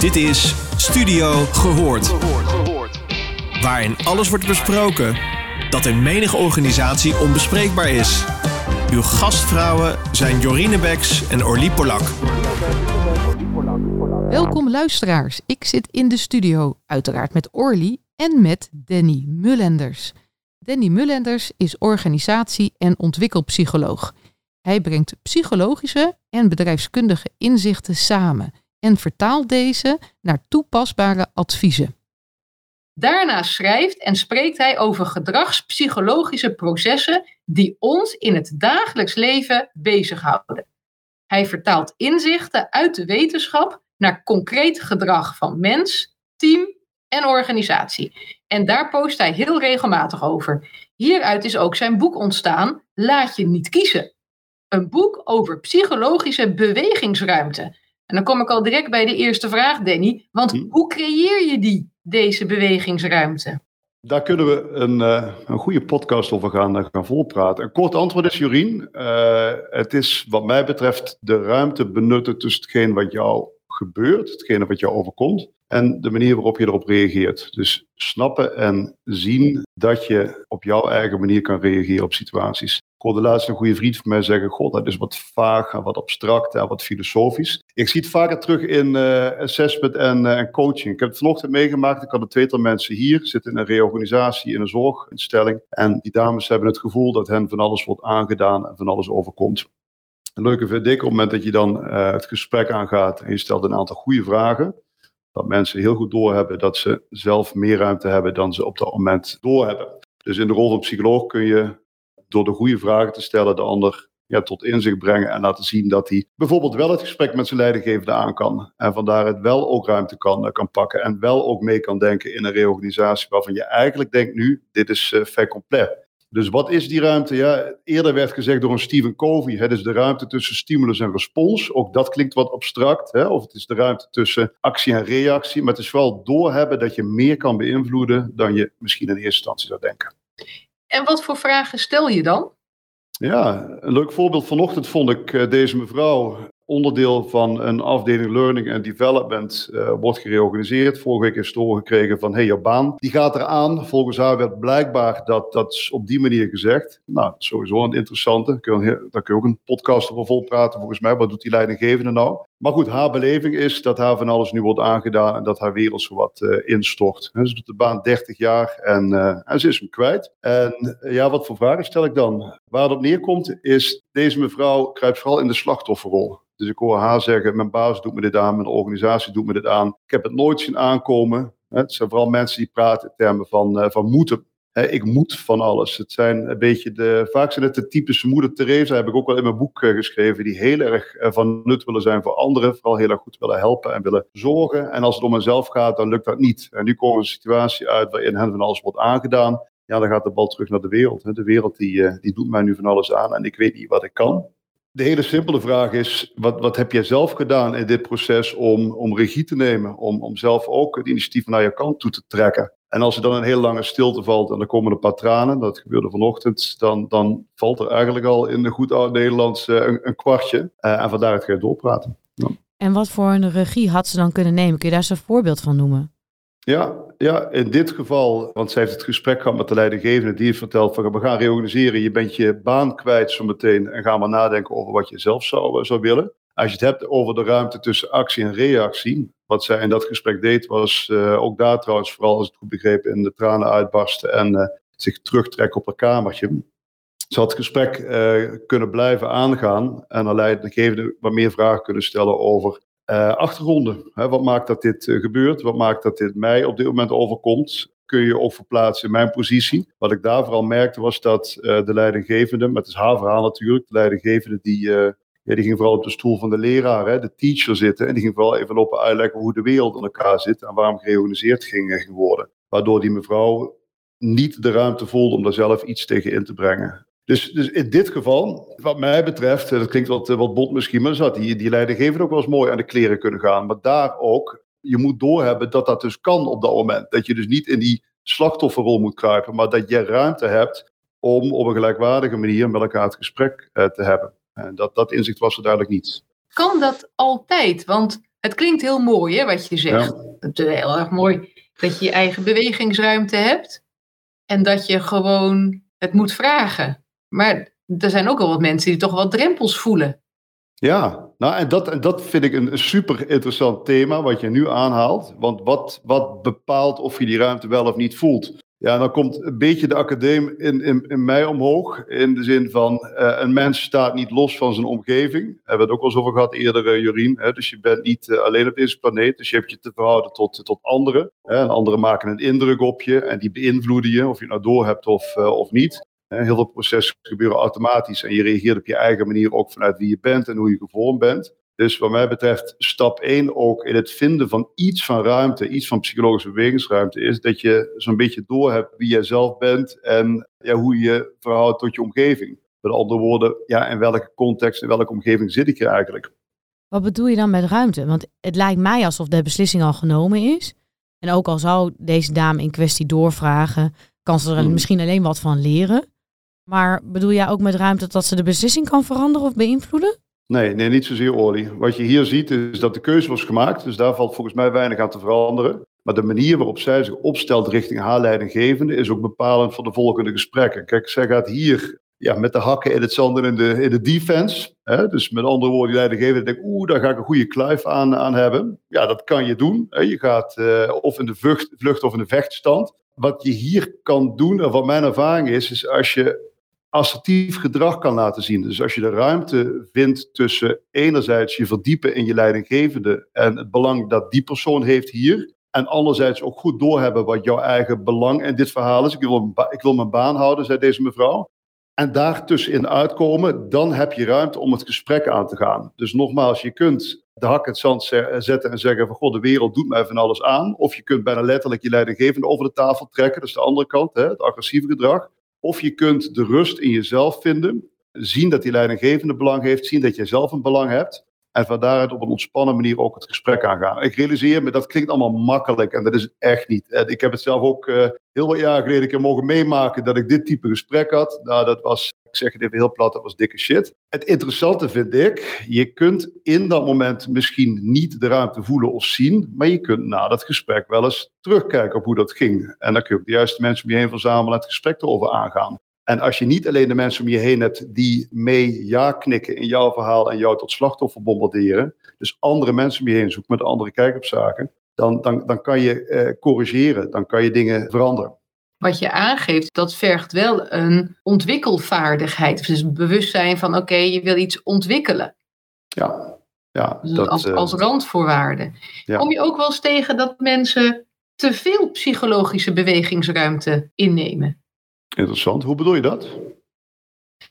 Dit is Studio Gehoord. Waarin alles wordt besproken dat in menige organisatie onbespreekbaar is. Uw gastvrouwen zijn Jorine Beks en Orlie Polak. Welkom luisteraars. Ik zit in de studio, uiteraard met Orly en met Danny Mullenders. Danny Mullenders is organisatie- en ontwikkelpsycholoog. Hij brengt psychologische en bedrijfskundige inzichten samen en vertaalt deze naar toepasbare adviezen. Daarna schrijft en spreekt hij over gedragspsychologische processen die ons in het dagelijks leven bezighouden. Hij vertaalt inzichten uit de wetenschap naar concreet gedrag van mens, team en organisatie. En daar post hij heel regelmatig over. Hieruit is ook zijn boek ontstaan, Laat je niet kiezen. Een boek over psychologische bewegingsruimte. En dan kom ik al direct bij de eerste vraag, Danny. Want Hm. hoe creëer je die, deze bewegingsruimte? Daar kunnen we een, eh, een goede podcast over gaan, eh, gaan volpraten. Een kort antwoord is, Jorien. eh, het is wat mij betreft de ruimte benutten tussen hetgeen wat jou gebeurt, hetgene wat jou overkomt, en de manier waarop je erop reageert. Dus snappen en zien dat je op jouw eigen manier kan reageren op situaties. Ik hoorde laatst een goede vriend van mij zeggen: God, dat is wat vaag en wat abstract en wat filosofisch. Ik zie het vaker terug in eh, assessment en, eh, en coaching. Ik heb het vanochtend meegemaakt. Ik had een tweetal mensen hier, zitten in een reorganisatie in een zorginstelling. En die dames hebben het gevoel dat hen van alles wordt aangedaan en van alles overkomt. Het leuke vind ik op het moment dat je dan eh, het gesprek aangaat en je stelt een aantal goede vragen. Dat mensen heel goed doorhebben dat ze zelf meer ruimte hebben dan ze op dat moment doorhebben. Dus in de rol van psycholoog kun je door de goede vragen te stellen de ander ja, tot inzicht brengen en laten zien dat hij bijvoorbeeld wel het gesprek met zijn leidinggevende aan kan. En vandaar het wel ook ruimte kan, eh, kan pakken en wel ook mee kan denken in een reorganisatie waarvan je eigenlijk denkt nu, dit is uh, fait complet. Dus wat is die ruimte? Ja, eerder werd gezegd door een Stephen Covey, het is de ruimte tussen stimulus en respons. Ook dat klinkt wat abstract, hè? of het is de ruimte tussen actie en reactie. Maar het is wel doorhebben dat je meer kan beïnvloeden dan je misschien in eerste instantie zou denken. En wat voor vragen stel je dan? Ja, een leuk voorbeeld vanochtend vond ik uh, deze mevrouw. Onderdeel van een afdeling Learning and Development uh, wordt gereorganiseerd. Vorige week is te gekregen van, hey, jouw baan, die gaat eraan. Volgens haar werd blijkbaar dat dat op die manier gezegd. Nou, sowieso een interessante. Daar kun je, ook een podcast over vol praten, volgens mij. Wat doet die leidinggevende nou? Maar goed, haar beleving is dat haar van alles nu wordt aangedaan en dat haar wereld zo wat uh, instort. Ze doet de baan 30 jaar en, uh, en ze is hem kwijt. En ja, wat voor vragen stel ik dan? Waar het op neerkomt is, deze mevrouw kruipt vooral in de slachtofferrol. Dus ik hoor haar zeggen, mijn baas doet me dit aan, mijn organisatie doet me dit aan. Ik heb het nooit zien aankomen. Het zijn vooral mensen die praten in termen van, van moeten. Ik moet van alles. Het zijn een beetje de, vaak zijn het de typische moeder Teresa, heb ik ook wel in mijn boek geschreven, die heel erg van nut willen zijn voor anderen, vooral heel erg goed willen helpen en willen zorgen. En als het om henzelf gaat, dan lukt dat niet. En nu komt een situatie uit waarin hen van alles wordt aangedaan. Ja, dan gaat de bal terug naar de wereld. De wereld die, die doet mij nu van alles aan en ik weet niet wat ik kan. De hele simpele vraag is, wat, wat heb jij zelf gedaan in dit proces om, om regie te nemen, om, om zelf ook het initiatief naar je kant toe te trekken? En als er dan een heel lange stilte valt en er komen een paar tranen, dat gebeurde vanochtend, dan, dan valt er eigenlijk al in de goed oud Nederlands uh, een, een, kwartje. Uh, en vandaar het ga je doorpraten. Ja. En wat voor een regie had ze dan kunnen nemen? Kun je daar eens een voorbeeld van noemen? Ja, ja, in dit geval, want zij heeft het gesprek gehad met de leidinggevende, die heeft verteld van we gaan reorganiseren, je bent je baan kwijt zometeen en ga maar nadenken over wat je zelf zou, zou willen. Als je het hebt over de ruimte tussen actie en reactie, wat zij in dat gesprek deed, was uh, ook daar trouwens, vooral als ik het goed begreep, in de tranen uitbarsten en uh, zich terugtrekken op haar kamertje. Ze had het gesprek kunnen blijven aangaan en haar leidinggevende wat meer vragen kunnen stellen over uh, achtergronden. Hè, wat maakt dat dit uh, gebeurt? Wat maakt dat dit mij op dit moment overkomt? Kun je ook verplaatsen in mijn positie? Wat ik daar vooral merkte was dat uh, de leidinggevende, met het is haar verhaal natuurlijk, de leidinggevende die, ja, die ging vooral op de stoel van de leraar, hè, de teacher zitten. En die ging vooral even lopen uitleggen hoe de wereld in elkaar zit en waarom gereorganiseerd ging, ging worden. Waardoor die mevrouw niet de ruimte voelde om daar zelf iets tegen in te brengen. Dus, dus in dit geval, wat mij betreft, dat klinkt wat, wat bot misschien, maar zat die, die leidinggever ook wel eens mooi aan de kleren kunnen gaan. Maar daar ook, je moet doorhebben dat dat dus kan op dat moment. Dat je dus niet in die slachtofferrol moet kruipen, maar dat je ruimte hebt om op een gelijkwaardige manier met elkaar het gesprek uh, te hebben. En dat, dat inzicht was er duidelijk niet. Kan dat altijd? Want Het klinkt heel mooi, hè, wat je zegt. Het is heel erg mooi dat je je eigen bewegingsruimte hebt. En dat je gewoon het moet vragen. Maar er zijn ook wel wat mensen die toch wel drempels voelen. Ja, nou en dat, en dat vind ik een, super interessant thema wat je nu aanhaalt. Want wat, wat bepaalt of je die ruimte wel of niet voelt? Ja, dan komt een beetje de academie in, in, in mij omhoog. In de zin van, uh, een mens staat niet los van zijn omgeving. Daar hebben we het ook al over gehad eerder, uh, Jorien. Hè? Dus je bent niet uh, alleen op deze planeet. Dus je hebt je te verhouden tot, tot anderen. Hè? En anderen maken een indruk op je. En die beïnvloeden je, of je het nou door hebt of, of niet. Heel veel processen gebeuren automatisch. En je reageert op je eigen manier ook vanuit wie je bent en hoe je gevormd bent. Dus wat mij betreft, stap 1 ook in het vinden van iets van ruimte, iets van psychologische bewegingsruimte, is dat je zo'n beetje doorhebt wie jij zelf bent en ja, hoe je je verhoudt tot je omgeving. Met andere woorden, ja, in welke context, in welke omgeving zit ik hier eigenlijk? Wat bedoel je dan met ruimte? Want het lijkt mij alsof de beslissing al genomen is. En ook al zou deze dame in kwestie doorvragen, kan ze er hmm. misschien alleen wat van leren. Maar bedoel jij ook met ruimte dat ze de beslissing kan veranderen of beïnvloeden? Nee, nee, niet zozeer Orly. Wat je hier ziet is dat de keuze was gemaakt, dus daar valt volgens mij weinig aan te veranderen. Maar de manier waarop zij zich opstelt richting haar leidinggevende is ook bepalend voor de volgende gesprekken. Kijk, zij gaat hier ja, met de hakken in het zand en in de, in de defense. Hè? Dus met andere woorden, die leidinggevende denkt, oeh, daar ga ik een goede kluif aan, aan hebben. Ja, dat kan je doen. Hè? Je gaat uh, of in de vlucht, vlucht of in de vechtstand. Wat je hier kan doen, en wat mijn ervaring is, is als je assertief gedrag kan laten zien. Dus als je de ruimte vindt tussen enerzijds je verdiepen in je leidinggevende en het belang dat die persoon heeft hier, en anderzijds ook goed doorhebben wat jouw eigen belang in dit verhaal is. Ik wil, ik wil mijn baan houden, zei deze mevrouw. En daartussenin uitkomen, dan heb je ruimte om het gesprek aan te gaan. Dus nogmaals, je kunt de hak in het zand zetten en zeggen van god, de wereld doet mij van alles aan. Of je kunt bijna letterlijk je leidinggevende over de tafel trekken, dat is de andere kant, hè, het agressieve gedrag. Of je kunt de rust in jezelf vinden, zien dat die leidinggevende belang heeft, zien dat jij zelf een belang hebt. En van daaruit op een ontspannen manier ook het gesprek aangaan. Ik realiseer me, dat klinkt allemaal makkelijk en dat is echt niet. Ik heb het zelf ook uh, heel wat jaar geleden een mogen meemaken dat ik dit type gesprek had. Nou, dat was, ik zeg het even heel plat, dat was dikke shit. Het interessante vind ik, je kunt in dat moment misschien niet de ruimte voelen of zien, maar je kunt na dat gesprek wel eens terugkijken op hoe dat ging. En dan kun je ook de juiste mensen om je heen verzamelen en het gesprek erover aangaan. En als je niet alleen de mensen om je heen hebt die mee ja knikken in jouw verhaal en jou tot slachtoffer bombarderen, dus andere mensen om je heen zoeken met andere kijk op zaken, dan, dan, dan kan je eh, corrigeren, dan kan je dingen veranderen. Wat je aangeeft, dat vergt wel een ontwikkelvaardigheid. Dus bewustzijn van oké, je wil iets ontwikkelen. Ja, ja. Dus dat, als, uh, als randvoorwaarde. Kom je ook wel eens tegen dat mensen te veel psychologische bewegingsruimte innemen? Interessant. Hoe bedoel je dat?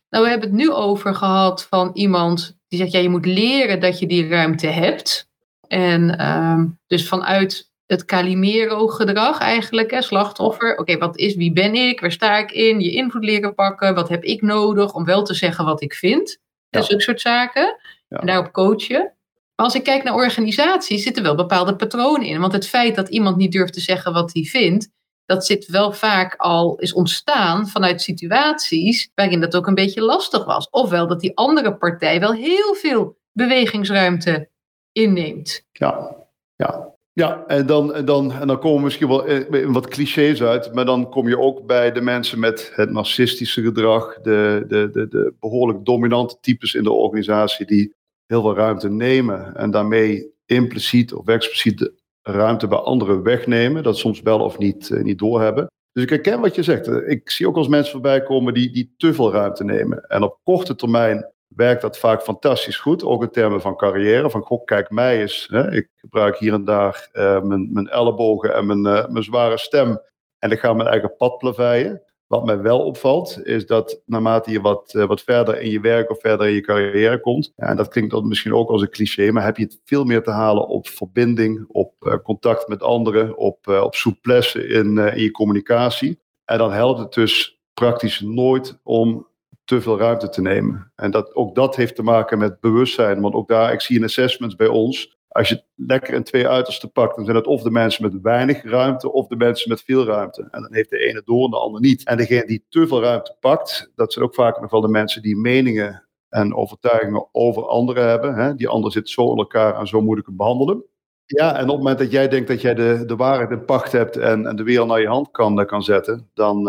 Nou, we hebben het nu over gehad van iemand die zegt, ja, je moet leren dat je die ruimte hebt. En um, dus vanuit het Calimero-gedrag eigenlijk, hè, slachtoffer. Oké, wat is, wie ben ik? Waar sta ik in? Je invloed leren pakken. Wat heb ik nodig om wel te zeggen wat ik vind? Ja. Zulke soort zaken. Ja. En daarop coachen. Maar als ik kijk naar organisaties, zitten wel bepaalde patronen in. Want het feit dat iemand niet durft te zeggen wat hij vindt, dat zit wel vaak al is ontstaan vanuit situaties waarin dat ook een beetje lastig was. Ofwel dat die andere partij wel heel veel bewegingsruimte inneemt. Ja, ja. Ja, en dan, en, dan, en dan komen misschien wel in wat clichés uit, maar dan kom je ook bij de mensen met het narcistische gedrag, de, de, de, de behoorlijk dominante types in de organisatie die heel veel ruimte nemen en daarmee impliciet of expliciet ruimte bij anderen wegnemen, dat soms wel of niet, uh, niet doorhebben. Dus ik herken wat je zegt. Ik zie ook als mensen voorbij komen die, die te veel ruimte nemen. En op korte termijn werkt dat vaak fantastisch goed. Ook in termen van carrière. Van goh, kijk mij eens. Hè. Ik gebruik hier en daar uh, mijn, mijn ellebogen en mijn, uh, mijn zware stem. En ik ga mijn eigen pad plaveien. Wat mij wel opvalt, is dat naarmate je wat, uh, wat verder in je werk of verder in je carrière komt, en dat klinkt dan misschien ook als een cliché, maar heb je het veel meer te halen op verbinding, op contact met anderen, op, op souplesse in, in je communicatie. En dan helpt het dus praktisch nooit om te veel ruimte te nemen. En dat, ook dat heeft te maken met bewustzijn, want ook daar, ik zie in assessments bij ons, als je lekker in twee uitersten pakt, dan zijn het of de mensen met weinig ruimte of de mensen met veel ruimte. En dan heeft de ene door en de ander niet. En degene die te veel ruimte pakt, dat zijn ook vaak nog wel de mensen die meningen en overtuigingen over anderen hebben. Hè? Die ander zit zo in elkaar en zo moet ik hem behandelen. Ja, en op het moment dat jij denkt dat jij de, de waarheid in pacht hebt en, en de wereld naar je hand kan, kan zetten, dan,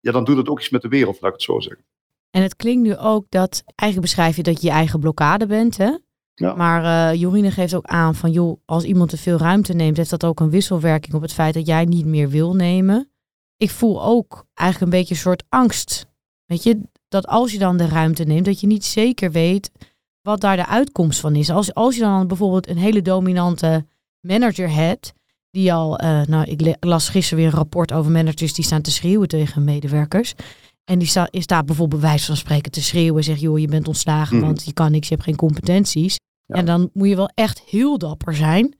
ja, dan doet het ook iets met de wereld, laat ik het zo zeggen. En het klinkt nu ook dat, eigenlijk beschrijf je dat je je eigen blokkade bent, hè? Ja. Maar uh, Jorine geeft ook aan van, joh, als iemand te veel ruimte neemt, heeft dat ook een wisselwerking op het feit dat jij niet meer wil nemen. Ik voel ook eigenlijk een beetje een soort angst. Weet je, dat als je dan de ruimte neemt, dat je niet zeker weet wat daar de uitkomst van is. Als, als je dan bijvoorbeeld een hele dominante manager hebt, die al, uh, nou, ik las gisteren weer een rapport over managers die staan te schreeuwen tegen medewerkers. En die sta, is daar bijvoorbeeld bij wijze van spreken te schreeuwen. Zeg, joh, je bent ontslagen, mhm. want je kan niks, je hebt geen competenties. En dan moet je wel echt heel dapper zijn.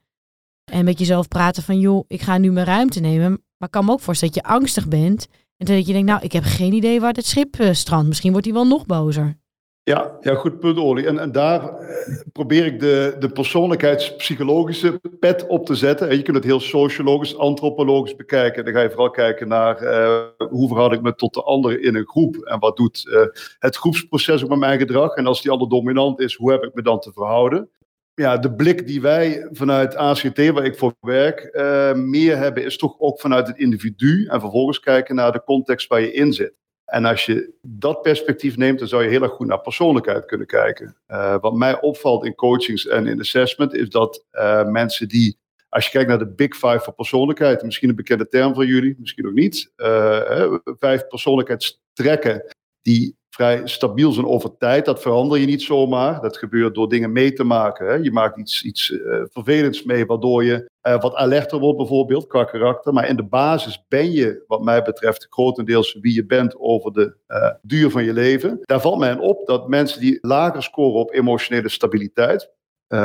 En met jezelf praten van, joh, ik ga nu mijn ruimte nemen. Maar ik kan me ook voorstellen dat je angstig bent. En dat je denkt, nou, ik heb geen idee waar het schip uh, strandt. Misschien wordt hij wel nog bozer. Ja, ja goed punt, Oli. En, en daar eh, probeer ik de, de persoonlijkheidspsychologische pet op te zetten. En je kunt het heel sociologisch, antropologisch bekijken. Dan ga je vooral kijken naar uh, hoe verhoud ik me tot de anderen in een groep. En wat doet uh, het groepsproces met mijn gedrag. En als die ander dominant is, hoe heb ik me dan te verhouden? Ja, de blik die wij vanuit ACT, waar ik voor werk, meer hebben, is toch ook vanuit het individu. En vervolgens kijken naar de context waar je in zit. En als je dat perspectief neemt, dan zou je heel erg goed naar persoonlijkheid kunnen kijken. Uh, wat mij opvalt in coachings en in assessment is dat uh, mensen die, als je kijkt naar de Big Five voor persoonlijkheid, misschien een bekende term voor jullie, misschien ook niet, uh, vijf persoonlijkheidstrekken die vrij stabiel zijn over tijd. Dat verander je niet zomaar. Dat gebeurt door dingen mee te maken. Hè. Je maakt iets, iets uh, vervelends mee, waardoor je uh, wat alerter wordt, bijvoorbeeld, qua karakter. Maar in de basis ben je, wat mij betreft, grotendeels wie je bent over de uh, duur van je leven. Daar valt mij op dat mensen die lager scoren op emotionele stabiliteit,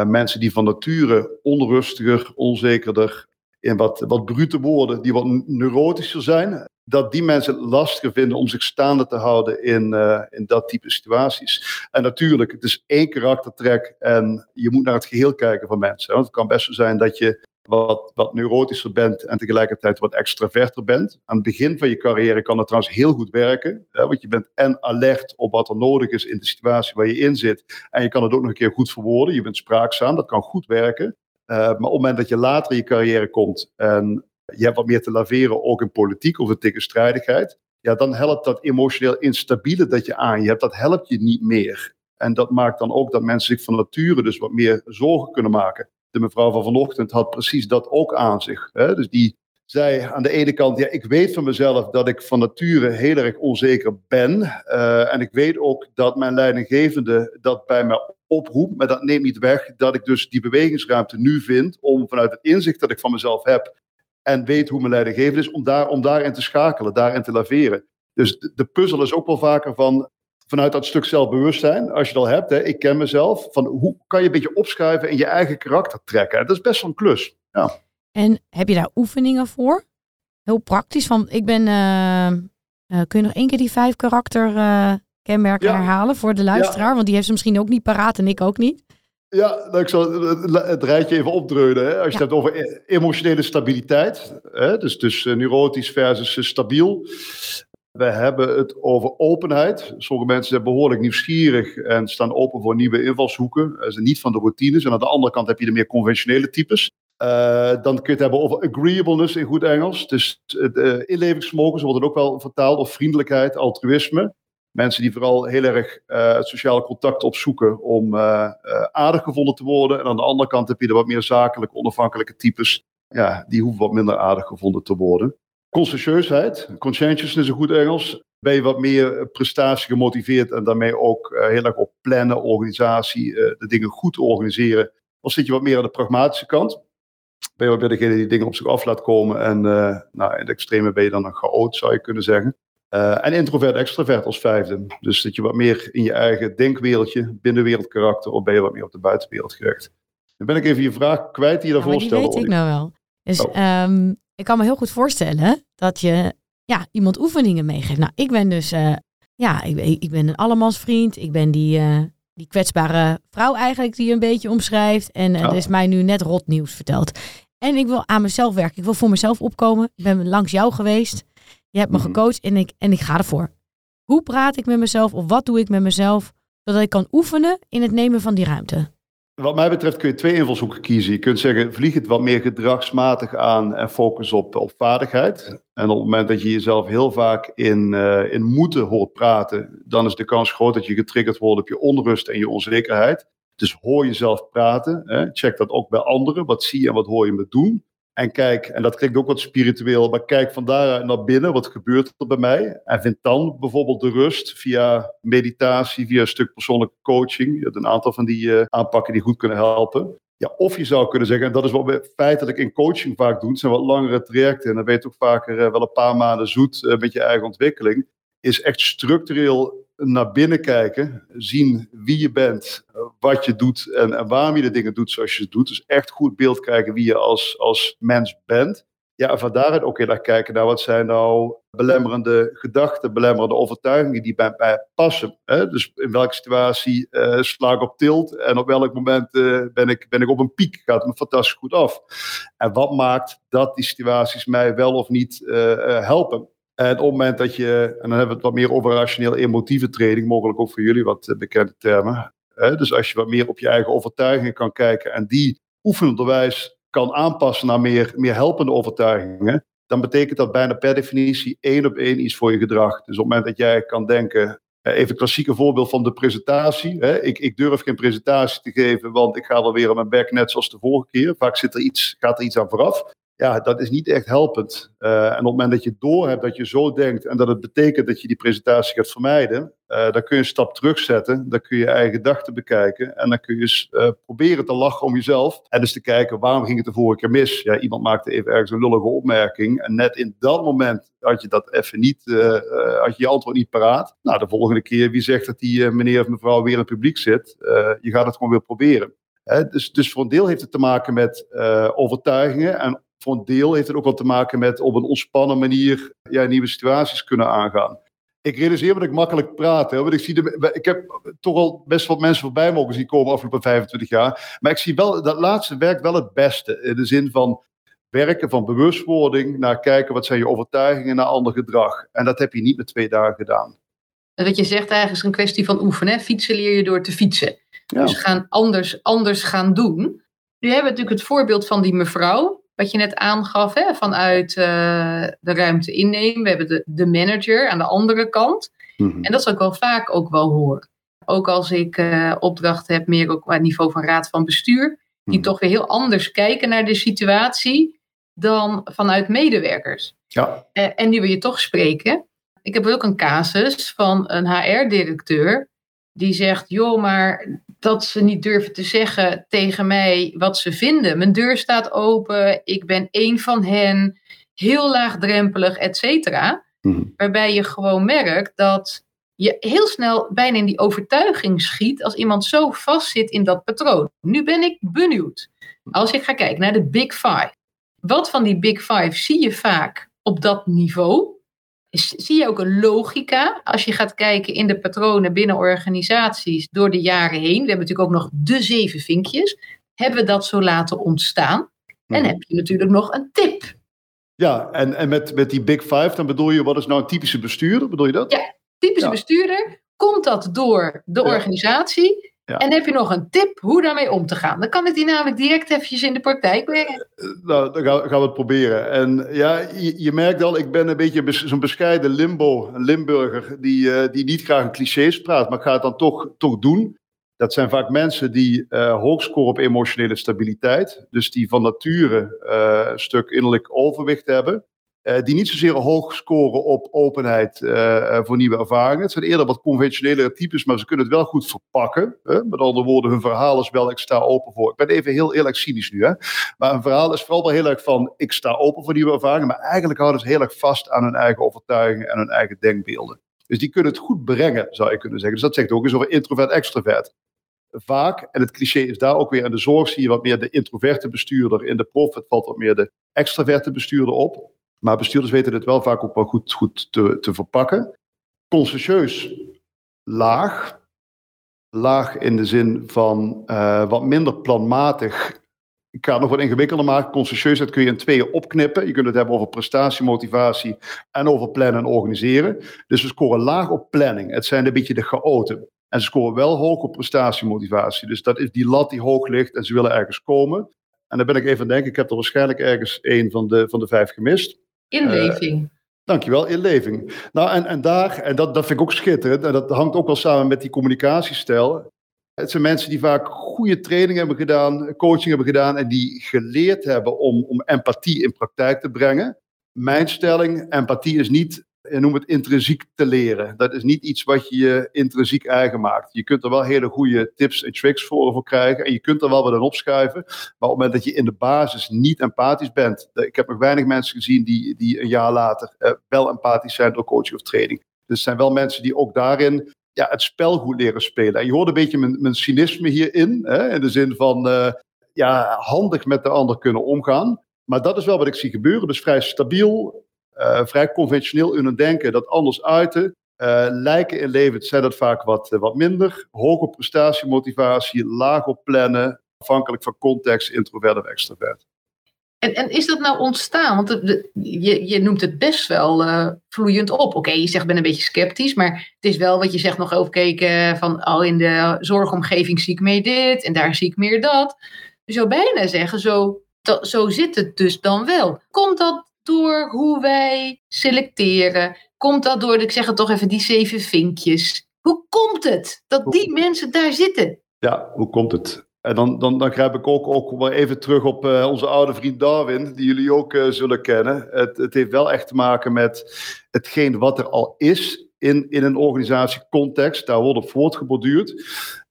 mensen die van nature onrustiger, onzekerder, in wat, wat brute woorden, die wat neurotischer zijn, dat die mensen het lastiger vinden om zich staande te houden in, uh, in dat type situaties. En natuurlijk, het is één karaktertrek en je moet naar het geheel kijken van mensen. Want het kan best zo zijn dat je wat, wat neurotischer bent en tegelijkertijd wat extraverter bent. Aan het begin van je carrière kan dat trouwens heel goed werken, hè, want je bent en alert op wat er nodig is in de situatie waar je in zit. En je kan het ook nog een keer goed verwoorden, je bent spraakzaam, dat kan goed werken. Uh, maar op het moment dat je later in je carrière komt en je hebt wat meer te laveren, ook in politiek of in tegenstrijdigheid, ja, dan helpt dat emotioneel instabiele dat je aan je hebt, dat helpt je niet meer. En dat maakt dan ook dat mensen zich van nature dus wat meer zorgen kunnen maken. De mevrouw van vanochtend had precies dat ook aan zich. Hè? Dus die zei aan de ene kant, ja, ik weet van mezelf dat ik van nature heel erg onzeker ben. Uh, en ik weet ook dat mijn leidinggevende dat bij me oproept. Maar dat neemt niet weg dat ik dus die bewegingsruimte nu vind om vanuit het inzicht dat ik van mezelf heb, en weet hoe mijn leidinggevende is, om, daar, om daarin te schakelen, daarin te laveren. Dus de, puzzel is ook wel vaker van, vanuit dat stuk zelfbewustzijn, als je al hebt, hè, ik ken mezelf, van hoe kan je een beetje opschuiven en je eigen karakter trekken. Dat is best wel een klus. Ja. En heb je daar oefeningen voor? Heel praktisch, van ik ben, uh, uh, kun je nog één keer die vijf karakter uh, kenmerken herhalen voor de luisteraar? Want die heeft ze misschien ook niet paraat en ik ook niet. Ja, nou, ik zal het rijtje even opdreunen. Hè. Als je het hebt over e-, emotionele stabiliteit, hè, dus, dus uh, neurotisch versus uh, stabiel. We hebben het over openheid. Sommige mensen zijn behoorlijk nieuwsgierig en staan open voor nieuwe invalshoeken. Ze zijn niet van de routines. En aan de andere kant heb je de meer conventionele types. Uh, dan kun je het hebben over agreeableness in goed Engels. Dus het inlevingsvermogen, zo wordt het ook wel vertaald, of vriendelijkheid, altruïsme. Mensen die vooral heel erg uh, het sociale contact opzoeken om uh, uh, aardig gevonden te worden. En aan de andere kant heb je de wat meer zakelijke, onafhankelijke types. Ja, die hoeven wat minder aardig gevonden te worden. Conscientieusheid, conscientiousness is een goed Engels. Ben je wat meer prestatie gemotiveerd en daarmee ook heel erg op plannen, organisatie, de dingen goed organiseren. Of zit je wat meer aan de pragmatische kant? Ben je meer degene die dingen op zich af laat komen en nou, in de extreme ben je dan een chaot, zou je kunnen zeggen. Uh, en introvert, extrovert als vijfde. Dus dat je wat meer in je eigen denkwereldje, binnenwereldkarakter, of ben je wat meer op de buitenwereld gericht. Dan ben ik even je vraag kwijt die je daarvoor ja, stelde. Dat weet ik nou wel. Dus oh. um, ik kan me heel goed voorstellen dat je ja, iemand oefeningen meegeeft. Nou, ik ben dus, uh, ja, ik, ik, ben een allemansvriend. Ik ben die, uh, die kwetsbare vrouw eigenlijk die je een beetje omschrijft. En er is mij nu net rot nieuws verteld. En ik wil aan mezelf werken. Ik wil voor mezelf opkomen. Ik ben langs jou geweest. Je hebt me mhm. gecoacht en ik, en ik ga ervoor. Hoe praat ik met mezelf of wat doe ik met mezelf zodat ik kan oefenen in het nemen van die ruimte? Wat mij betreft kun je twee invalshoeken kiezen. Je kunt zeggen, vlieg het wat meer gedragsmatig aan en focus op, op vaardigheid. En op het moment dat je jezelf heel vaak in, uh, in moeten hoort praten, dan is de kans groot dat je getriggerd wordt op je onrust en je onzekerheid. Dus hoor jezelf praten. Hè. Check dat ook bij anderen. Wat zie je en wat hoor je me doen? En kijk, en dat klinkt ook wat spiritueel, maar kijk van daaruit naar binnen. Wat gebeurt er bij mij? En vind dan bijvoorbeeld de rust via meditatie, via een stuk persoonlijke coaching. Je hebt een aantal van die uh, aanpakken die goed kunnen helpen. Ja, of je zou kunnen zeggen, en dat is wat we feitelijk in coaching vaak doen, zijn wat langere trajecten. En dan weet je ook vaker uh, wel een paar maanden zoet uh, met je eigen ontwikkeling. Is echt structureel naar binnen kijken, zien wie je bent, wat je doet en, waarom je de dingen doet zoals je ze doet. Dus echt goed beeld krijgen wie je als, als mens bent. Ja, en van daaruit ook heel erg kijken naar wat zijn nou belemmerende gedachten, belemmerende overtuigingen die bij mij passen. Hè? Dus in welke situatie uh, sla ik op tilt en op welk moment uh, ben, ik, ben ik op een piek, gaat me fantastisch goed af. En wat maakt dat die situaties mij wel of niet uh, helpen? En op het moment dat je, en dan hebben we het wat meer over rationeel emotieve training, mogelijk ook voor jullie wat bekende termen. Hè? Dus als je wat meer op je eigen overtuigingen kan kijken en die oefenenderwijs kan aanpassen naar meer, meer helpende overtuigingen, dan betekent dat bijna per definitie één op één iets voor je gedrag. Dus op het moment dat jij kan denken, even het klassieke voorbeeld van de presentatie. Hè? Ik, ik, durf geen presentatie te geven, want ik ga wel weer aan mijn bek net zoals de vorige keer. Vaak zit er iets, gaat er iets aan vooraf ja, dat is niet echt helpend. Uh, en op het moment dat je doorhebt dat je zo denkt en dat het betekent dat je die presentatie gaat vermijden, uh, dan kun je een stap terugzetten. Dan kun je je eigen gedachten bekijken en dan kun je uh, proberen te lachen om jezelf. En dus te kijken, waarom ging het de vorige keer mis? Ja, iemand maakte even ergens een lullige opmerking en net in dat moment had je dat even niet, had je je antwoord niet paraat. Nou, de volgende keer, wie zegt dat die meneer of mevrouw weer in het publiek zit? je gaat het gewoon weer proberen. dus, dus voor een deel heeft het te maken met overtuigingen en voor een deel heeft het ook wat te maken met op een ontspannen manier ja, nieuwe situaties kunnen aangaan. Ik realiseer me dat ik makkelijk praat. Hè, want ik, zie de, ik heb toch al best wat mensen voorbij mogen zien komen afgelopen 25 jaar. Maar ik zie wel, dat laatste werkt wel het beste. In de zin van werken van bewustwording naar kijken wat zijn je overtuigingen naar ander gedrag. En dat heb je niet met twee dagen gedaan. Wat je zegt eigenlijk is een kwestie van oefenen. Fietsen leer je door te fietsen. Ja. Dus gaan anders, anders gaan doen. Nu hebben we natuurlijk het voorbeeld van die mevrouw wat je net aangaf, hè, vanuit uh, de ruimte innemen. We hebben de, de manager aan de andere kant. Mm-hmm. En dat is ook wel vaak ook wel horen. Ook als ik uh, opdrachten heb, meer ook aan niveau van raad van bestuur, die mm-hmm. toch weer heel anders kijken naar de situatie dan vanuit medewerkers. Ja. Uh, en nu wil je toch spreken. Ik heb ook een casus van een HR-directeur die zegt: joh, maar dat ze niet durven te zeggen tegen mij wat ze vinden. Mijn deur staat open, ik ben één van hen, heel laagdrempelig, et cetera. Mhm. Waarbij je gewoon merkt dat je heel snel bijna in die overtuiging schiet als iemand zo vastzit in dat patroon. Nu ben ik benieuwd. Als ik ga kijken naar de Big Five. Wat van die Big Five zie je vaak op dat niveau? Zie je ook een logica als je gaat kijken in de patronen binnen organisaties door de jaren heen. We hebben natuurlijk ook nog de zeven vinkjes. Hebben we dat zo laten ontstaan? En heb je natuurlijk nog een tip. Ja, en, en met, met die Big Five, dan bedoel je, wat is nou een typische bestuurder? Bedoel je dat? Ja, typische bestuurder. Komt dat door de organisatie? En heb je nog een tip hoe daarmee om te gaan? Dan kan ik die namelijk direct eventjes in de praktijk brengen. Eh, nou, dan gaan we het proberen. En ja, je, je merkt al, ik ben een beetje zo'n bescheiden limbo, een Limburger, die, uh, die niet graag in clichés praat, maar ik ga het dan toch, toch doen. Dat zijn vaak mensen die uh, hoog scoren op emotionele stabiliteit. Dus die van nature een stuk innerlijk overwicht hebben. Uh, die niet zozeer hoog scoren op openheid uh, voor nieuwe ervaringen. Het zijn eerder wat conventionelere types, maar ze kunnen het wel goed verpakken. Hè? Met andere woorden, hun verhaal is wel, ik sta open voor. Ik ben even heel eerlijk cynisch nu, hè? maar een verhaal is vooral wel heel erg van, ik sta open voor nieuwe ervaringen, maar eigenlijk houden ze heel erg vast aan hun eigen overtuigingen en hun eigen denkbeelden. Dus die kunnen het goed brengen, zou je kunnen zeggen. Dus dat zegt ook eens over introvert-extrovert vaak, en het cliché is daar ook weer in de zorg, zie je wat meer de introverte bestuurder. In de profit valt wat meer de extraverte bestuurder op. Maar bestuurders weten het wel vaak ook wel goed, goed te, te verpakken. Consciëntieus laag. Laag in de zin van uh, wat minder planmatig. Ik ga het nog wat ingewikkelder maken. Consciëntieusheid kun je in tweeën opknippen. Je kunt het hebben over prestatie, motivatie en over plannen en organiseren. Dus we scoren laag op planning. Het zijn een beetje de chaoten. En ze scoren wel hoog op prestatiemotivatie. Dus dat is die lat die hoog ligt en ze willen ergens komen. En dan ben ik even aan denken, ik heb er waarschijnlijk ergens één van de, van de vijf gemist. Inleving. Uh, dankjewel, inleving. Nou, en, en daar, en dat, dat vind ik ook schitterend, en dat hangt ook wel samen met die communicatiestijl. Het zijn mensen die vaak goede training hebben gedaan, coaching hebben gedaan en die geleerd hebben om, om empathie in praktijk te brengen. Mijn stelling, empathie is niet je noemt het intrinsiek te leren. Dat is niet iets wat je je intrinsiek eigen maakt. Je kunt er wel hele goede tips en tricks voor, voor krijgen. En je kunt er wel wat aan opschuiven. Maar op het moment dat je in de basis niet empathisch bent. Ik heb nog weinig mensen gezien die, die een jaar later eh, wel empathisch zijn door coaching of training. Dus het zijn wel mensen die ook daarin ja, het spel goed leren spelen. En je hoort een beetje mijn, mijn cynisme hierin. Hè, in de zin van uh, ja, handig met de ander kunnen omgaan. Maar dat is wel wat ik zie gebeuren. Dus vrij stabiel, vrij conventioneel in hun denken, dat anders uiten. Uh, lijken in leven zijn dat vaak wat, wat minder. Hoge prestatiemotivatie, laag op plannen, afhankelijk van context, introvert of extrovert. En, en is dat nou ontstaan? Want je, je noemt het best wel vloeiend op. Oké, je zegt ben een beetje sceptisch, maar het is wel wat je zegt nog overkeken van oh, in de zorgomgeving zie ik meer dit en daar zie ik meer dat. Je zou bijna zeggen, zo, zo zit het dus dan wel. Komt dat door hoe wij selecteren? Komt dat door, ik zeg het toch even, die zeven vinkjes? Hoe komt het dat die mensen daar zitten? Ja, hoe komt het? En dan, dan, dan grijp ik ook, ook wel even terug op uh, onze oude vriend Darwin, die jullie ook uh, zullen kennen. Het, het heeft wel echt te maken met hetgeen wat er al is in, in een organisatiecontext. Daar wordt op voortgeborduurd.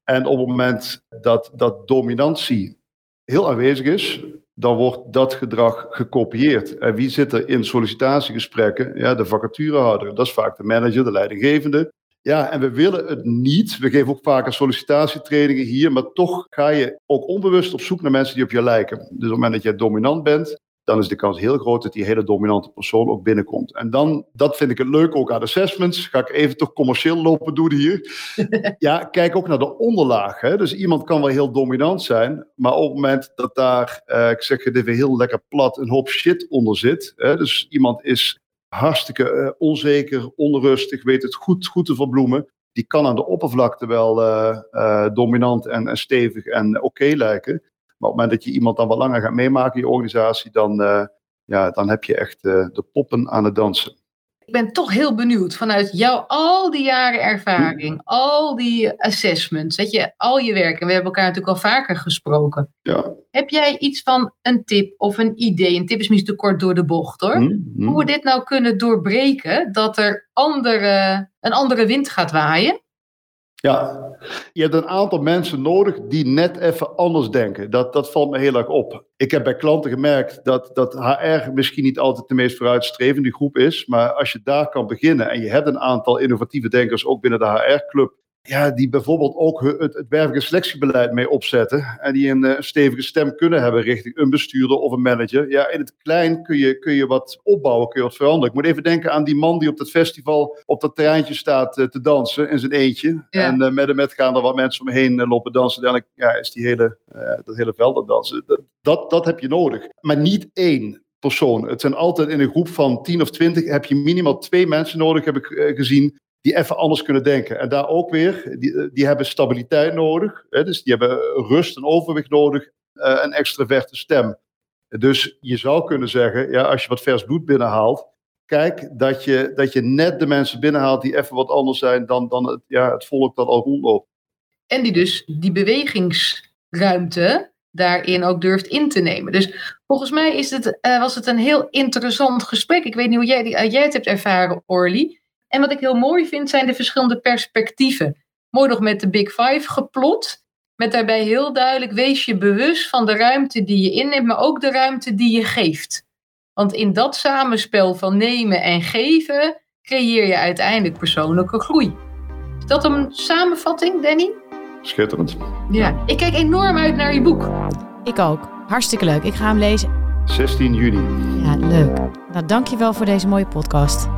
En op het moment dat, dat dominantie heel aanwezig is, dan wordt dat gedrag gekopieerd. En wie zit er in sollicitatiegesprekken? Ja, de vacaturehouder. Dat is vaak de manager, de leidinggevende. Ja, en we willen het niet. We geven ook vaker sollicitatietrainingen hier, maar toch ga je ook onbewust op zoek naar mensen die op je lijken. Dus op het moment dat jij dominant bent, dan is de kans heel groot dat die hele dominante persoon ook binnenkomt. En dan, dat vind ik het leuk ook aan assessments. Ga ik even toch commercieel lopen doen hier. ja, kijk ook naar de onderlaag. Hè. Dus iemand kan wel heel dominant zijn, maar op het moment dat daar, uh, ik zeg het even heel lekker plat, een hoop shit onder zit. Hè. Dus iemand is hartstikke uh, onzeker, onrustig, weet het goed, goed te verbloemen. Die kan aan de oppervlakte wel uh, dominant en, en, stevig en oké okay lijken. Maar op het moment dat je iemand dan wat langer gaat meemaken in je organisatie, dan, uh, ja, dan heb je echt uh, de poppen aan het dansen. Ik ben toch heel benieuwd vanuit jou, al die jaren ervaring, hm. al die assessments, weet je, al je werk. En we hebben elkaar natuurlijk al vaker gesproken. Ja. Heb jij iets van een tip of een idee? Een tip is misschien te kort door de bocht hoor. Hm, hm. Hoe we dit nou kunnen doorbreken, dat er andere, een andere wind gaat waaien? Ja, je hebt een aantal mensen nodig die net even anders denken. Dat, dat valt me heel erg op. Ik heb bij klanten gemerkt dat, dat HR misschien niet altijd de meest vooruitstrevende groep is. Maar als je daar kan beginnen en je hebt een aantal innovatieve denkers ook binnen de HR-club ja, die bijvoorbeeld ook het, het selectiebeleid mee opzetten. En die een, eh, een, stevige stem kunnen hebben richting een bestuurder of een manager. Ja, in het klein kun je, kun je wat opbouwen, kun je wat veranderen. Ik moet even denken aan die man die op dat festival op dat terreintje staat uh, te dansen in zijn eentje. En uh, met en met gaan er wat mensen omheen lopen dansen. Uiteindelijk ja, is die hele, dat hele veld aan dansen. Dat, dat, dat heb je nodig. Maar niet één persoon. Het zijn altijd in een groep van 10 of 20 heb je minimaal twee mensen nodig, heb ik gezien, die even anders kunnen denken. En daar ook weer, die, die hebben stabiliteit nodig. Hè, dus die hebben rust en overwicht nodig, uh, een extraverte stem. Dus je zou kunnen zeggen, ja, als je wat vers bloed binnenhaalt, kijk dat je, dat je net de mensen binnenhaalt die even wat anders zijn dan, dan het, ja, het volk dat al rondloopt. En die dus die bewegingsruimte daarin ook durft in te nemen. Dus volgens mij is het, uh, was het een heel interessant gesprek. Ik weet niet hoe jij, uh, jij het hebt ervaren, Orly. En wat ik heel mooi vind, zijn de verschillende perspectieven. Mooi nog met de Big Five geplot. Met daarbij heel duidelijk, wees je bewust van de ruimte die je inneemt, maar ook de ruimte die je geeft. Want in dat samenspel van nemen en geven creëer je uiteindelijk persoonlijke groei. Is dat een samenvatting, Danny? Schitterend. Ja, ik kijk enorm uit naar je boek. Ik ook. Hartstikke leuk. Ik ga hem lezen. 16 juni. Ja, leuk. Nou, dankjewel voor deze mooie podcast.